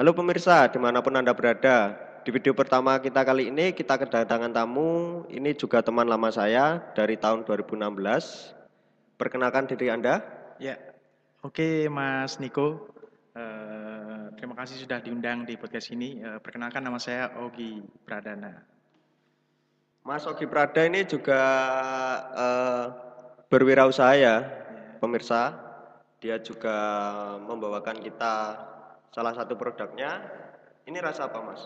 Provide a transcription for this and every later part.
Halo pemirsa, di mana pun Anda berada. Di video pertama kita kali ini, kita kedatangan tamu. Ini juga teman lama saya dari tahun 2016. Perkenalkan diri Anda. Ya, oke Mas Niko. Eh, terima kasih sudah diundang di podcast ini. Eh, perkenalkan nama saya Ogi Pradana. Mas Ogi Prada ini juga eh, berwirausaha ya, pemirsa. Dia juga membawakan kita salah satu produknya. Ini rasa apa, Mas?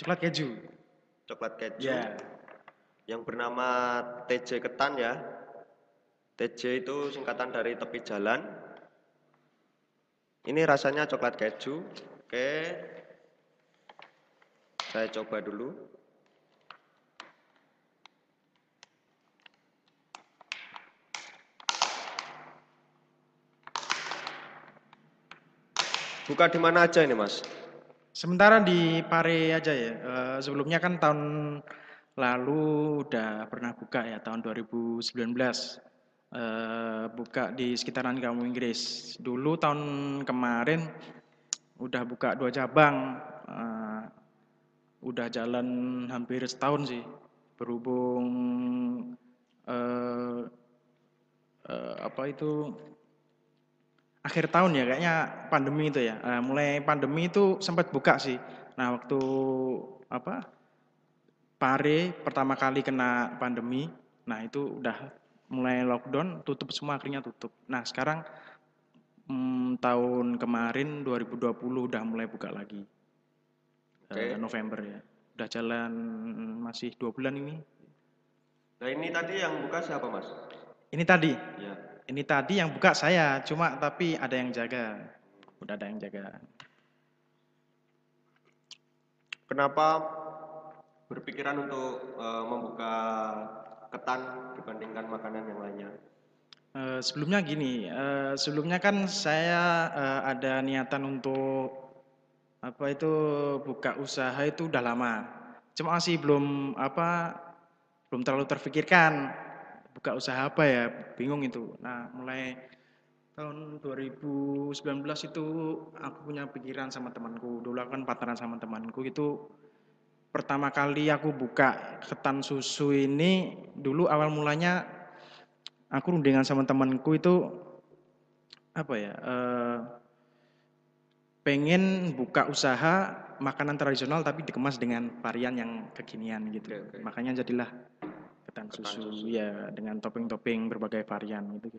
Coklat keju. Coklat keju. Ya, Yang bernama TJ Ketan ya. TJ itu singkatan dari tepi jalan. Ini rasanya coklat keju. Oke. Saya coba dulu. Buka di mana aja ini, Mas? sementara di Pare aja ya. Eh, sebelumnya kan tahun lalu udah pernah buka ya tahun 2019. Eh, buka di sekitaran Kampung Inggris. Dulu tahun kemarin udah buka dua cabang. Eh, udah jalan hampir setahun sih. Berhubung eh, eh, apa itu akhir tahun ya kayaknya pandemi itu ya. Eh, mulai pandemi itu sempat buka sih. Nah waktu apa Pare pertama kali kena pandemi, nah itu udah mulai lockdown, tutup semua akhirnya tutup. Nah sekarang mm, tahun kemarin 2020 udah mulai buka lagi. Eh, November ya. Udah jalan masih dua bulan ini. Nah ini tadi yang buka siapa, Mas? Ini tadi, Ya. Ini tadi yang buka saya, cuma tapi ada yang jaga. Udah ada yang jaga. Kenapa berpikiran untuk eh, membuka ketan dibandingkan makanan yang lainnya? Eh, sebelumnya gini, eh, sebelumnya kan saya eh, ada niatan untuk apa itu buka usaha itu udah lama. Cuma masih belum apa belum terlalu terfikirkan buka usaha apa ya, bingung itu. Nah, mulai tahun 2019 itu aku punya pikiran sama temanku. Dulu aku kan partneran sama temanku itu pertama kali aku buka ketan susu ini dulu awal mulanya aku rundingan sama temanku itu apa ya eh, pengen buka usaha makanan tradisional tapi dikemas dengan varian yang kekinian gitu Oke, oke. makanya jadilah ketan, Ketan susu, susu. ya dengan topping-topping berbagai varian gitu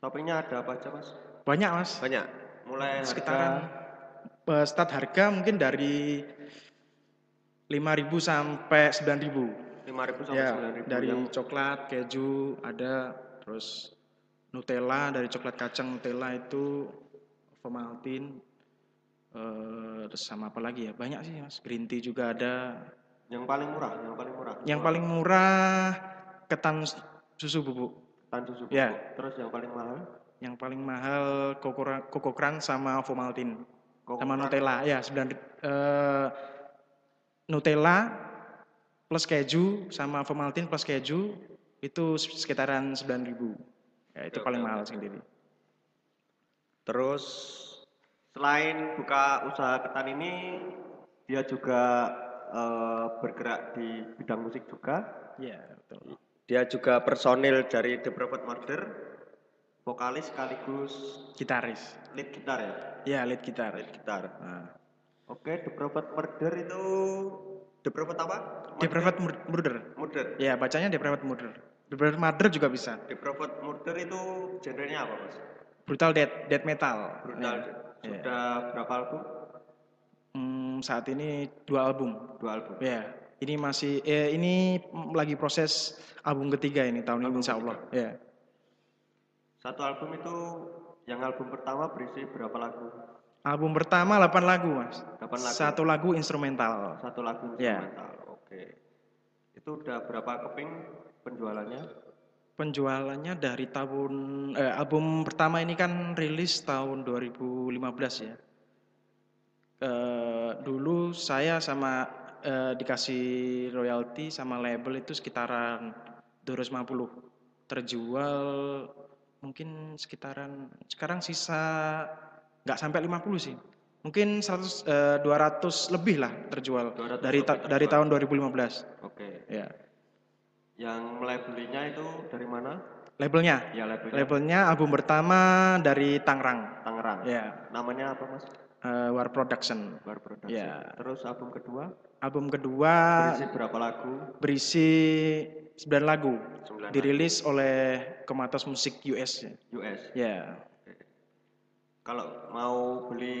Toppingnya ada apa aja, Mas? banyak mas Banyak. Mulai sekitaran harga eh, start harga mungkin dari 5.000 sampai 9.000 5.000 sampai Ya, 9.000 dari yang coklat, keju ada, terus Nutella dari coklat kacang Nutella itu Ovaltine, eh, sama apa lagi ya? Banyak sih mas. Green tea juga ada. Yang paling murah, yang paling murah. Yang paling murah ketan susu bubuk. ketan susu. Ya. bubuk. Terus yang paling mahal Yang paling mahal Coco Crunch sama Ovaltine. Coco sama. Nutella. Ya, sembilan eh, Nutella plus keju sama Ovaltine plus keju itu sekitaran 9.000. Ya, itu Oke, paling oke, mahal oke. sendiri. Terus selain buka usaha ketan ini, dia juga eh, bergerak di bidang musik juga. Iya, betul. Dia juga personil dari The Prophet Murder, vokalis sekaligus Gitaris. lead gitar ya, Ya, lead gitar. lead gitar. Nah, Oke, The Prophet Murder itu The Prophet apa? The Private Mur- Murder. Murder. Ya, bacanya The Private Murder. The Private Murder juga bisa. The Prophet Murder itu genrenya apa, Mas? Brutal death, death metal. Brutal. Ya. Sudah berapa album? Saat ini dua album. Dua album. Ya, ini masih eh, ini lagi proses album ketiga ini tahun ini Album insya Allah. Ya. Satu album itu yang album pertama berisi berapa lagu? Album pertama 8 lagu, Mas. 8 lagu. Satu lagu instrumental. Satu lagu Ya. instrumental. Oke. Itu udah berapa keping penjualannya? Penjualannya dari tahun eh, album pertama ini kan rilis tahun 2015 ya. Eh, dulu saya sama eh, dikasih royalti sama label itu sekitaran 250. Terjual mungkin sekitaran sekarang sisa nggak sampai 50 sih. Mungkin 100 eh, 200 lebih lah terjual 200 dari ta- lebih dari terjual. tahun 2015. Oke. Ya. Yang mulai belinya itu dari mana? Labelnya. Ya labelnya Labelnya album pertama dari Tangerang. Tangerang. Ya. Namanya apa mas? Eh, War Production. Bar Production. Ya. Terus album kedua Album kedua berisi berapa lagu? berisi 9 lagu. Sembilan Dirilis oleh Komatos Musik US. ya. US. Ya. Kalau mau beli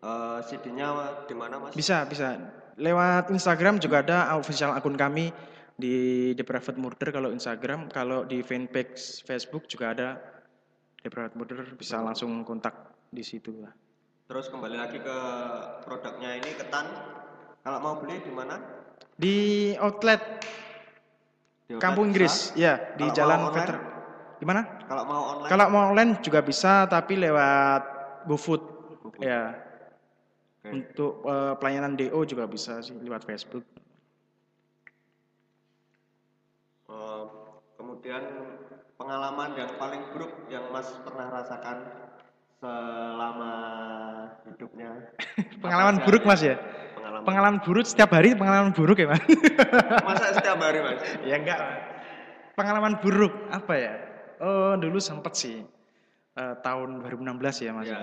eh, CD-nya di mana mas? Bisa, bisa. Lewat Instagram juga ada official akun kami di The Private Murder kalau Instagram, kalau di fanpage Facebook juga ada The Private Murder bisa langsung kontak di situ lah. Terus kembali lagi ke produknya ini ketan. Kalau mau beli di mana? Di outlet Di outlet Kampung bisa. Inggris, ya di Kalau Jalan? Veter. Gimana? Kalau mau online? Kalau mau online juga bisa, tapi lewat GoFood. GoFood. Ya, Oke. untuk eh, pelayanan DO juga bisa sih lewat Facebook. Eh, kemudian pengalaman yang paling buruk yang Mas pernah rasakan selama hidupnya. Pengalaman buruk Mas ya? Pengalaman. Pengalaman buruk setiap hari pengalaman buruk ya Mas? Masa setiap hari Mas? ya enggak. Pengalaman buruk apa ya? Oh dulu sempet sih eh, tahun 2016 ya Mas. Ya.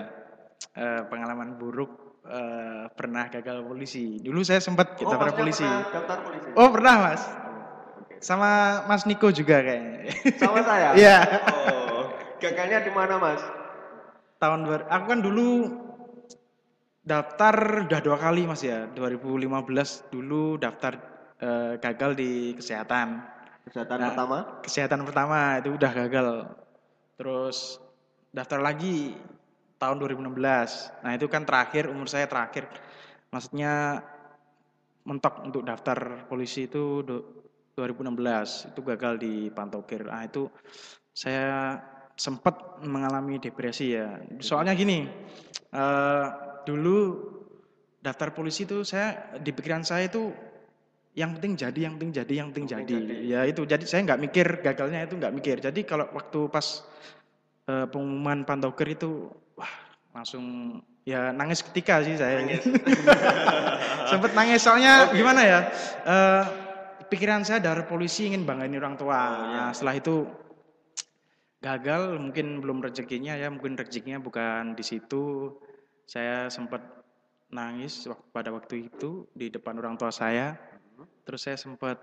Eh, pengalaman buruk eh, pernah gagal polisi. Dulu saya sempat Oh, daftar Masnya polisi. pernah daftar polisi. Oh pernah Mas. Oke. Sama Mas Niko juga kayaknya. Sama saya? Iya. Oh, gagalnya di mana Mas? Tahun aku kan dulu daftar udah dua kali Mas ya. 2015 dulu daftar eh, gagal di kesehatan. Kesehatan Nah. pertama? Kesehatan pertama itu udah gagal. Terus daftar lagi tahun 2016. Nah, itu kan terakhir umur saya terakhir. Maksudnya mentok untuk daftar polisi itu do- 2016 itu gagal di Pantokir. Nah, itu saya sempat mengalami depresi ya. Soalnya gini, eh, dulu daftar polisi itu saya di pikiran saya itu yang penting jadi, yang penting jadi, yang penting jadi. jadi. Ya itu, jadi saya nggak mikir gagalnya itu nggak mikir. Jadi kalau waktu pas eh, pengumuman Pantokir itu, wah langsung ya nangis ketika sih saya. Nangis. Sempet nangis soalnya gimana ya? eh, pikiran saya dari polisi ingin banggain orang tua. Oh, iya. Nah, setelah itu gagal, mungkin belum rezekinya ya, mungkin rezekinya bukan di situ. Saya sempat nangis pada waktu itu di depan orang tua saya. Terus saya sempat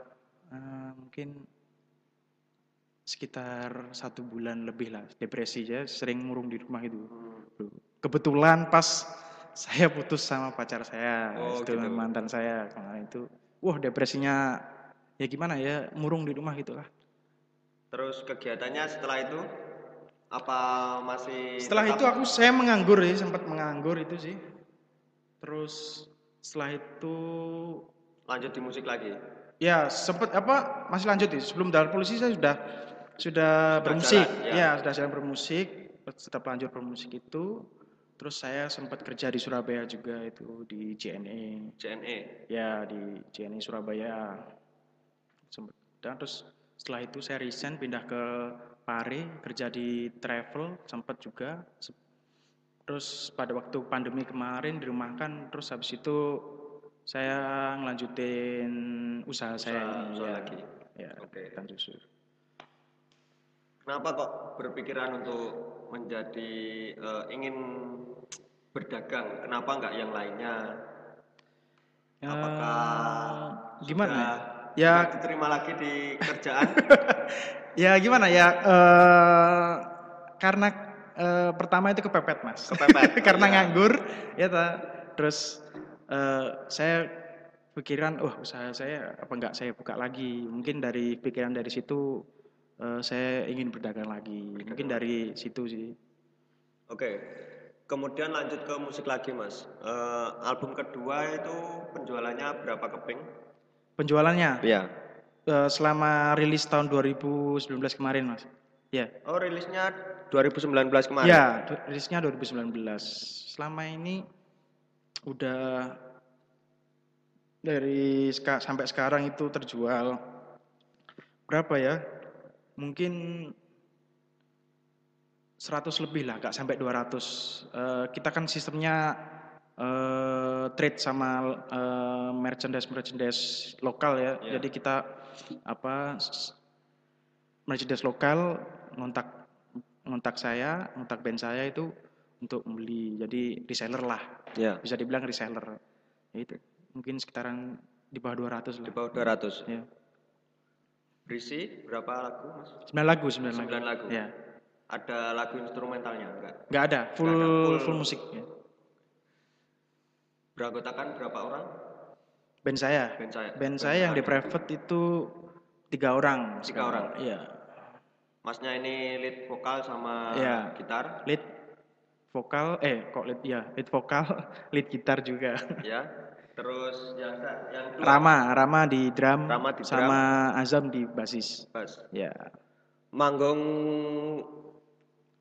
eh, mungkin sekitar satu bulan lebih lah depresi ya, sering murung di rumah itu. Kebetulan pas saya putus sama pacar saya, Oh, itu gitu. mantan saya kemarin itu, wah depresinya ya gimana ya, murung di rumah gitulah. Terus kegiatannya setelah itu apa masih Setelah tetap- itu aku saya menganggur sih, sempat menganggur itu sih. Terus setelah itu lanjut di musik lagi? ya sempat apa masih lanjut sih. Sebelum dari polisi saya sudah sudah bermusik, jalan, ya. ya sudah jalan bermusik, tetap lanjut bermusik itu. Terus saya sempat kerja di Surabaya juga itu di JNE. JNE. Ya di JNI Surabaya. Sempet. Dan terus setelah itu saya resign pindah ke Pare kerja di travel sempat juga. Terus pada waktu pandemi kemarin dirumahkan terus habis itu saya ngelanjutin usaha, saya Usaha- ini usaha ya. lagi. Ya, Oke. ikan susu. Kenapa kok berpikiran untuk menjadi eh, ingin berdagang? Kenapa nggak yang lainnya? Apakah Eh, gimana sudah ya? Ya diterima lagi di kerjaan? ya gimana ya eh karena eh, pertama itu kepepet mas Kepepet. karena Iya. nganggur ya ta. terus eh, saya pikiran oh usaha saya apa enggak saya buka lagi mungkin dari pikiran dari situ eh, saya ingin berdagang lagi mungkin dari situ sih Oke. Kemudian lanjut ke musik lagi, Mas. Eh, album kedua itu penjualannya berapa keping? Penjualannya Iya. eh, selama rilis tahun 2019 kemarin mas ya Oh, rilisnya 2019 kemarin. Ya, rilisnya 2019. Selama ini udah dari seka- sampai sekarang itu terjual berapa ya? Mungkin 100 lebih lah, gak sampai 200. Eh, kita kan sistemnya eh, trade sama eh, merchandise merchandise lokal ya. Iya. Jadi kita apa merchandise lokal ngontak ngontak saya, ngontak band saya itu untuk beli. Jadi reseller lah. Ya. Bisa dibilang reseller. Ya itu. Mungkin sekitaran di bawah 200 Di lah. bawah 200. Ya. Berisi berapa lagu, Mas? 9 lagu, 9 lagu. Sembilan lagu. Ya. Ada lagu instrumentalnya enggak? Nggak ada, full Nggak ada, full, full. musik ya. Beranggotakan berapa orang? Band saya. Band saya. Band saya yang di private itu tiga orang. Tiga sekarang. orang? Iya. Masnya ini lead vokal sama Iya. gitar, Lead vokal, eh kok lead ya, lead vokal, lead gitar juga. ya. Terus yang yang dua, Rama, Rama di drum, Rama di sama Azam di basis. bass. Ya. Manggung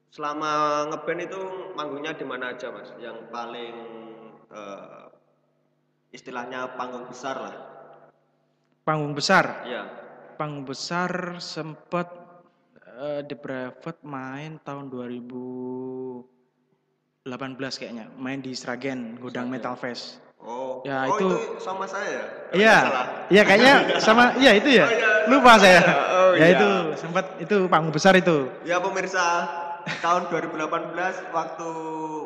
selama ngeband itu manggungnya di mana aja, Mas? Yang paling eh, istilahnya panggung besar lah. Panggung besar, Iya. panggung besar sempat eh, di private main tahun 2018 kayaknya, main di Sragen, Gudang Sragen. Metal Fest. Oh, Ya, oh, itu- sama saya ya? Iya, iya kayaknya sama, iya itu ya. Oh, iya. Lupa saya. Oh, ya iya. itu sempat itu panggung besar itu. Ya pemirsa, tahun 2018 waktu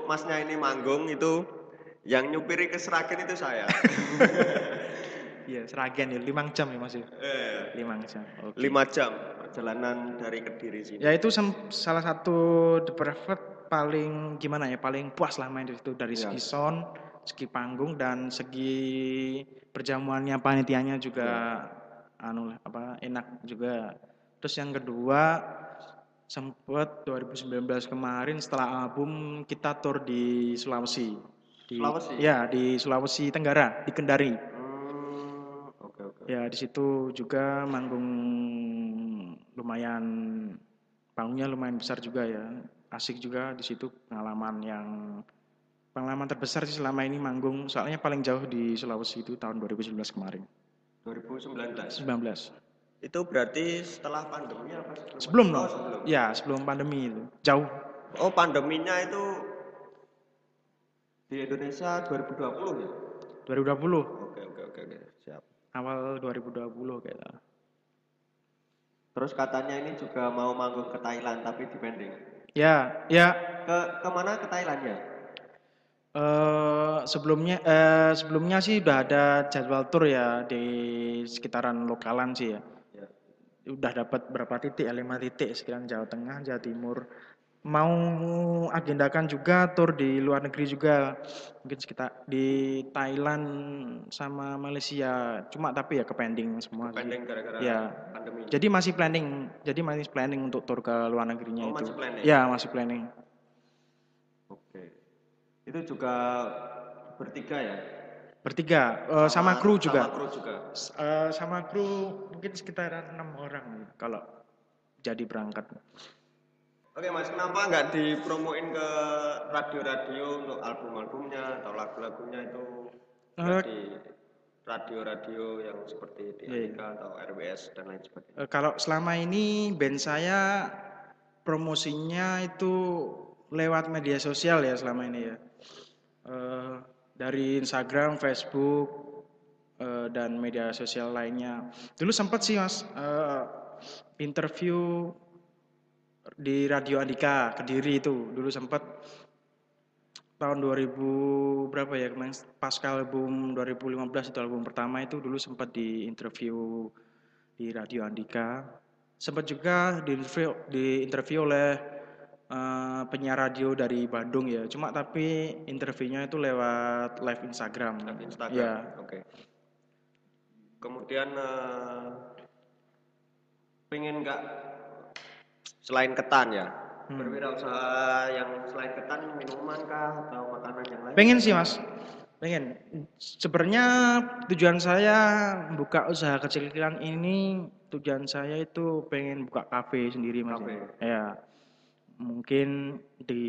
masnya ini manggung itu yang nyupiri ke Seragen itu saya. Iya, Sragen ya, lima jam ya Mas. ya? eh, Lima jam. Oke. 5 jam perjalanan dari Kediri sini. Ya itu salah satu The Private paling gimana ya, paling puas lah main di situ dari Iya. segi sound, segi panggung dan segi perjamuannya panitianya juga anu lah, apa enak juga. Terus yang kedua sempet 2019 kemarin setelah album kita tour di Sulawesi. Di, Sulawesi? Ya, di Sulawesi Tenggara, di Kendari. Hmm, oke oke. Ya di situ juga manggung lumayan panggungnya lumayan besar juga ya. Asik juga di situ pengalaman yang pengalaman terbesar sih selama ini manggung. Soalnya paling jauh di Sulawesi itu tahun 2019 kemarin. 2019. 19. Itu berarti setelah pandemi apa Sebelum Oh, dong. sebelum. Ya, sebelum pandemi itu. Jauh. Oh, pandeminya itu di Indonesia 2020 ya? 2020. Oke oke oke oke. Siap. Awal 2020 kayaknya. Terus katanya ini juga mau manggung ke Thailand tapi di pending. Ya, ya Ke ke mana ke Thailandnya? Eh sebelumnya eh sebelumnya sih udah ada jadwal tour ya di sekitaran lokalan sih ya. Ya. Udah dapat berapa titik? ya? Lima titik sekalian Jawa Tengah, Jawa Timur. Mau agendakan juga tour di luar negeri juga. Mungkin sekitar di Thailand sama Malaysia. Cuma tapi ya ke pending semua. Pending gara-gara Ya. pandemi. Jadi masih planning. Jadi masih planning untuk tour ke luar negerinya Oh, itu. masih planning? Ya, masih planning. Oke. Itu juga bertiga ya? Bertiga eh, sama, kru juga. Sama kru juga. Eh, sama kru mungkin sekitaran enam orang kalau jadi berangkat. Oke mas, kenapa nggak dipromoin ke radio-radio untuk album-albumnya atau lagu-lagunya itu Eh, di radio-radio yang seperti di Iya, iya. Amerika atau RWS dan lain sebagainya? Eh, kalau selama ini band saya promosinya itu lewat media sosial ya selama ini ya. Eh, dari Instagram, Facebook, eh, dan media sosial lainnya. Dulu sempat sih mas eh, interview di Radio Andika Kediri itu dulu sempat tahun 2000 berapa ya kemarin pasca album 2015 itu album pertama itu dulu sempat di interview di Radio Andika sempat juga di interview, di interview oleh eh, penyiar radio dari Bandung ya cuma tapi interviewnya itu lewat live Instagram Live Instagram. ya Oke. Kemudian eh, pengen nggak selain ketan ya Hmm. berwirausaha yang selain ketan minuman kah atau makanan yang lain? Pengen sih mas, pengen. Sebenarnya tujuan saya buka usaha kecil-kecilan ini, tujuan saya itu pengen buka kafe sendiri mas. Kafe. Ya, mungkin di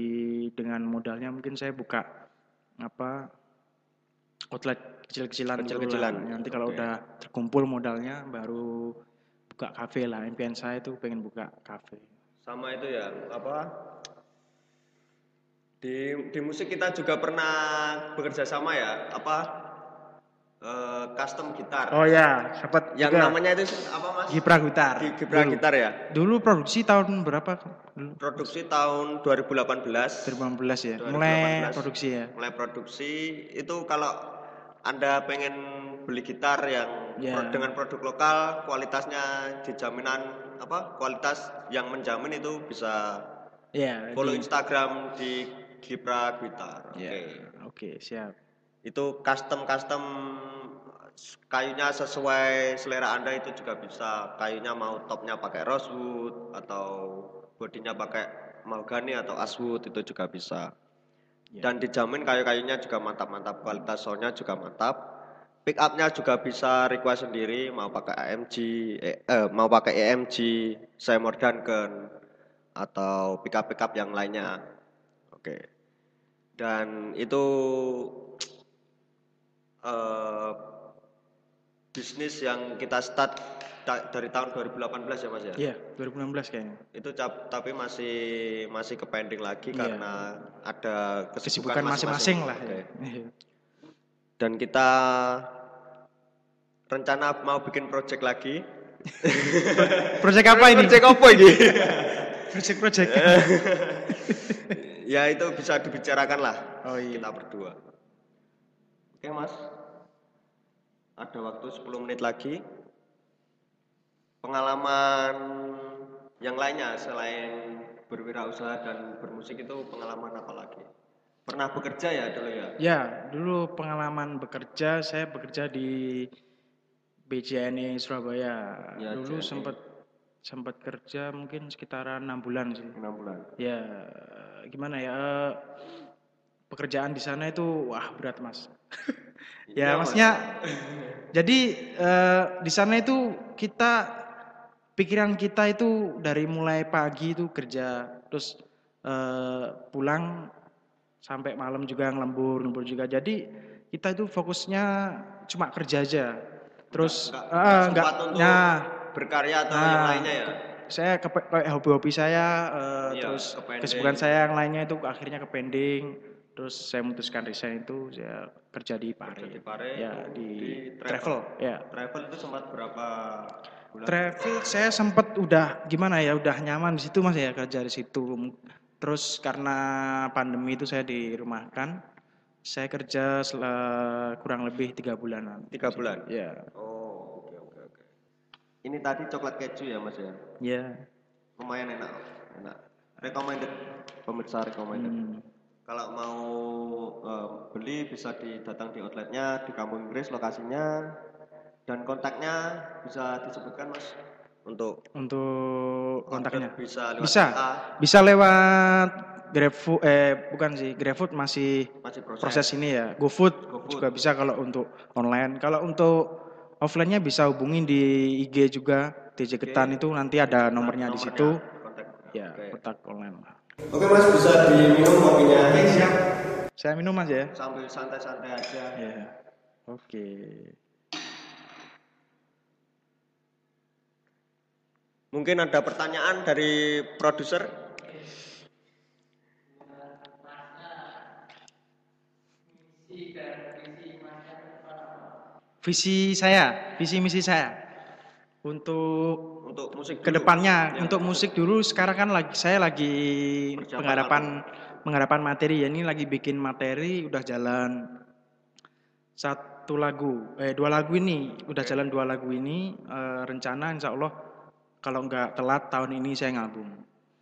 dengan modalnya mungkin saya buka apa outlet kecil-kecilan. Kecil-kecilan. Nanti kalau Oke. udah terkumpul modalnya baru buka kafe lah. Impian saya itu pengen buka kafe. Sama itu ya apa? Di di musik kita juga pernah bekerja sama ya, apa eh, custom gitar. Oh ya, sempat Yang juga namanya itu apa Mas? Gipra Gitar. Gi- Gibra Dulu. gitar ya. Dulu produksi tahun berapa? Dulu Produksi tahun 2018. 2018 ya. 2018. Mulai produksi ya. Mulai produksi itu kalau Anda pengen beli gitar yang Ya. pro- dengan produk lokal, kualitasnya dijaminan apa? Kualitas yang menjamin itu bisa Iya. follow di- Instagram di Gibra Gitar. Oke. Ya, Oke, siap. Itu custom custom kayunya sesuai selera Anda itu juga bisa. Kayunya mau topnya pakai rosewood atau bodinya pakai mahogany atau aswood itu juga bisa. Ya. Dan dijamin kayu-kayunya juga mantap-mantap, kualitas soundnya juga mantap. Pick up-nya juga bisa request sendiri, mau pakai AMG, eh, eh, mau pakai EMG, Seymour Duncan, atau pick up-pick up yang lainnya. Oke. Dan itu eh, bisnis yang kita start da- dari tahun 2018 ya Mas ya. Iya, 2016 kayaknya. Itu cap- tapi masih masih ke pending lagi Iya. karena ada Kesibukan masing-masing lah ya. Dan kita rencana mau bikin project lagi. Project apa ini? Project apa ini? Project-project. ya itu bisa dibicarakan lah Oh iya. kita berdua. Oke Mas. Ada waktu 10 menit lagi. Pengalaman yang lainnya selain berwirausaha dan bermusik itu pengalaman apa lagi? Pernah bekerja ya dulu ya? Ya, dulu pengalaman bekerja, saya bekerja di BJNE Surabaya. Ya, dulu JNE. sempat sempat kerja mungkin sekitaran enam bulan sih. 6 bulan. Ya, gimana ya? eh, Pekerjaan di sana itu wah berat mas. Ya, Mas. maksudnya jadi eh, di sana itu kita pikiran kita itu dari mulai pagi itu kerja, terus eh, pulang sampai malam juga ngelembur, ngelembur juga. Jadi kita itu fokusnya cuma kerja aja. Terus Nggak- eh, nggak nggak, sempat untuk nah berkarya atau Nah, yang lainnya ya? saya ke hobi-hobi saya eh, Iya, terus kesibukan saya yang lainnya itu akhirnya ke pending terus saya memutuskan resign itu saya kerja di Pare, Kerja di Pare, ya di, di travel. ya Travel itu sempat berapa bulan? travel saya sempat udah gimana ya udah nyaman di situ mas ya kerja di situ terus karena pandemi itu saya dirumahkan saya kerja sel- kurang lebih tiga bulanan Tiga bulan. ya Oh, oke oke oke. Ini tadi coklat keju ya mas ya? ya Lumayan enak, enak. Recommended, pemirsa recommended. Hmm. Kalau mau eh, beli bisa didatang di outletnya di Kampung Inggris lokasinya dan kontaknya bisa disebutkan mas untuk untuk kontaknya bisa lewat Bisa. Bisa lewat GrabFood eh bukan sih, GrabFood masih masih proses. proses ini ya. GoFood, GoFood. juga bisa kalau untuk online. Kalau untuk offline-nya bisa hubungin di IG juga TJ Ketan itu nanti ada nomornya di situ. kontak. Ya, kontak online. Oke mas bisa diminum kopinya Saya minum Mas ya. sambil santai-santai aja. Ya. Oke. Mungkin ada pertanyaan dari produser? Visi saya, visi misi saya untuk Untuk musik dulu. ke depannya Ya. untuk musik dulu sekarang kan lagi saya lagi Persiapan pengharapan pengharapan materi ya ini lagi bikin materi udah jalan satu lagu eh dua lagu ini udah jalan dua lagu ini eh, rencana insya Allah kalau nggak telat tahun ini saya ngabung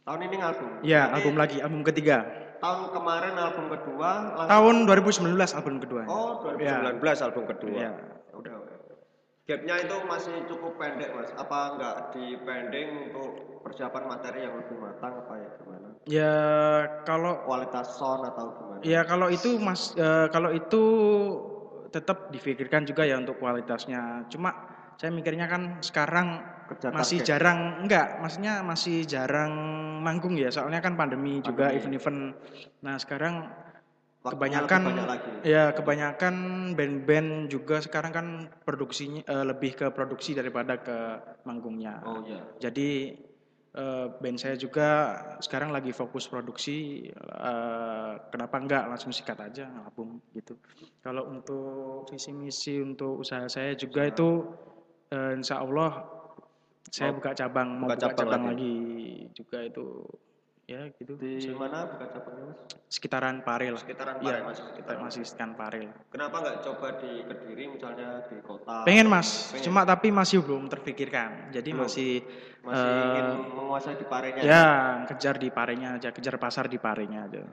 Tahun ini album. ya Berarti album lagi album ketiga Tahun kemarin album kedua. langsung- tahun 2019 album kedua Oh 2019 album kedua. Ya. Udah. udah. Gapnya itu masih cukup pendek mas. Apa nggak di pending untuk persiapan materi yang lebih matang apa ya gimana? ya kalau Kualitas sound atau gimana? Ya kalau itu mas, eh, kalau itu tetap difikirkan juga ya untuk kualitasnya. Cuma saya mikirnya kan sekarang Kerja masih target. jarang, enggak, maksudnya masih jarang manggung ya. Soalnya kan pandemi, juga Pandemi. event-event. Nah sekarang Waktunya kebanyakan, lagi. ya kebanyakan band-band juga sekarang kan produksinya eh, lebih ke produksi daripada ke manggungnya. Oh iya. Jadi eh, band saya juga sekarang lagi fokus produksi. eh, kenapa enggak langsung sikat aja album gitu. Kalau untuk visi misi untuk usaha saya juga itu eh, insya Allah saya Mau buka cabang mau buka buka cabang cabang, lagi. lagi. juga itu ya gitu. Di Saya- mana bukan cabangnya mas? sekitaran Pare lah. Sekitaran Iya, Pare, Mas. Sekitaran masih sekitaran Pare lah. Kenapa nggak coba di Kediri misalnya di kota? Pengen mas, Pengen. cuma tapi masih belum terpikirkan. Jadi Belum. masih Masih eh, ingin menguasai di Parenya. ya kejar di Parenya aja, kejar pasar di Parenya aja.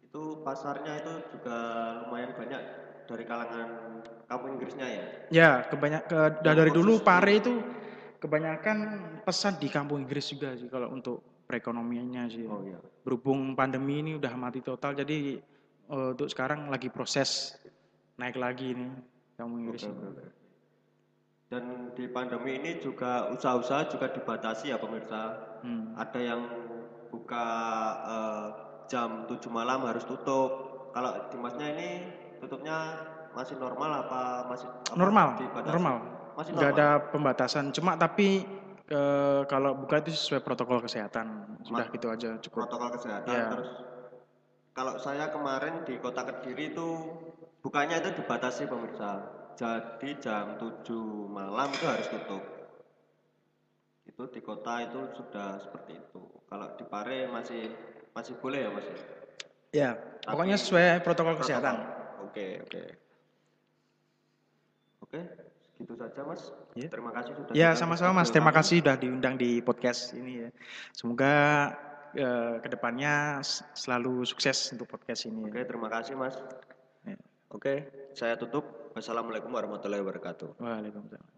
Itu pasarnya itu juga lumayan banyak dari kalangan kampung Inggrisnya ya. Ya kebanyak ke, dari dulu Pare itu kebanyakan pesan di kampung Inggris juga sih kalau untuk perekonomiannya sih. Oh iya. Berhubung pandemi ini udah mati total, jadi eh, untuk sekarang lagi proses naik lagi nih kampung Inggris. Oke, ini. oke. Dan di pandemi ini juga usaha-usaha juga dibatasi ya pemirsa. Hmm. Ada yang buka eh, jam 7 malam harus tutup. Kalau di masnya ini tutupnya masih normal apa masih apa Normal, dibatasi? normal. Masih nggak normal. ada pembatasan. Cuma tapi eh, kalau buka itu sesuai protokol kesehatan. Sudah gitu aja cukup. protokol kesehatan Iya. terus kalau saya kemarin di kota kediri itu bukanya itu dibatasi pemirsa. Jadi jam 7 malam itu harus tutup. Itu di kota itu sudah seperti itu. Kalau di Pare masih masih boleh ya mas? Ya pokoknya sesuai protokol. kesehatan. Oke oke. Oke gitu saja mas. Iya. terima kasih sudah ya sama-sama mas. Terima kasih sudah diundang di podcast ini ya. Semoga eh, ke depannya selalu sukses untuk podcast ini oke terima kasih mas. Ya. oke saya tutup. Wassalamualaikum warahmatullahi wabarakatuh. Waalaikumsalam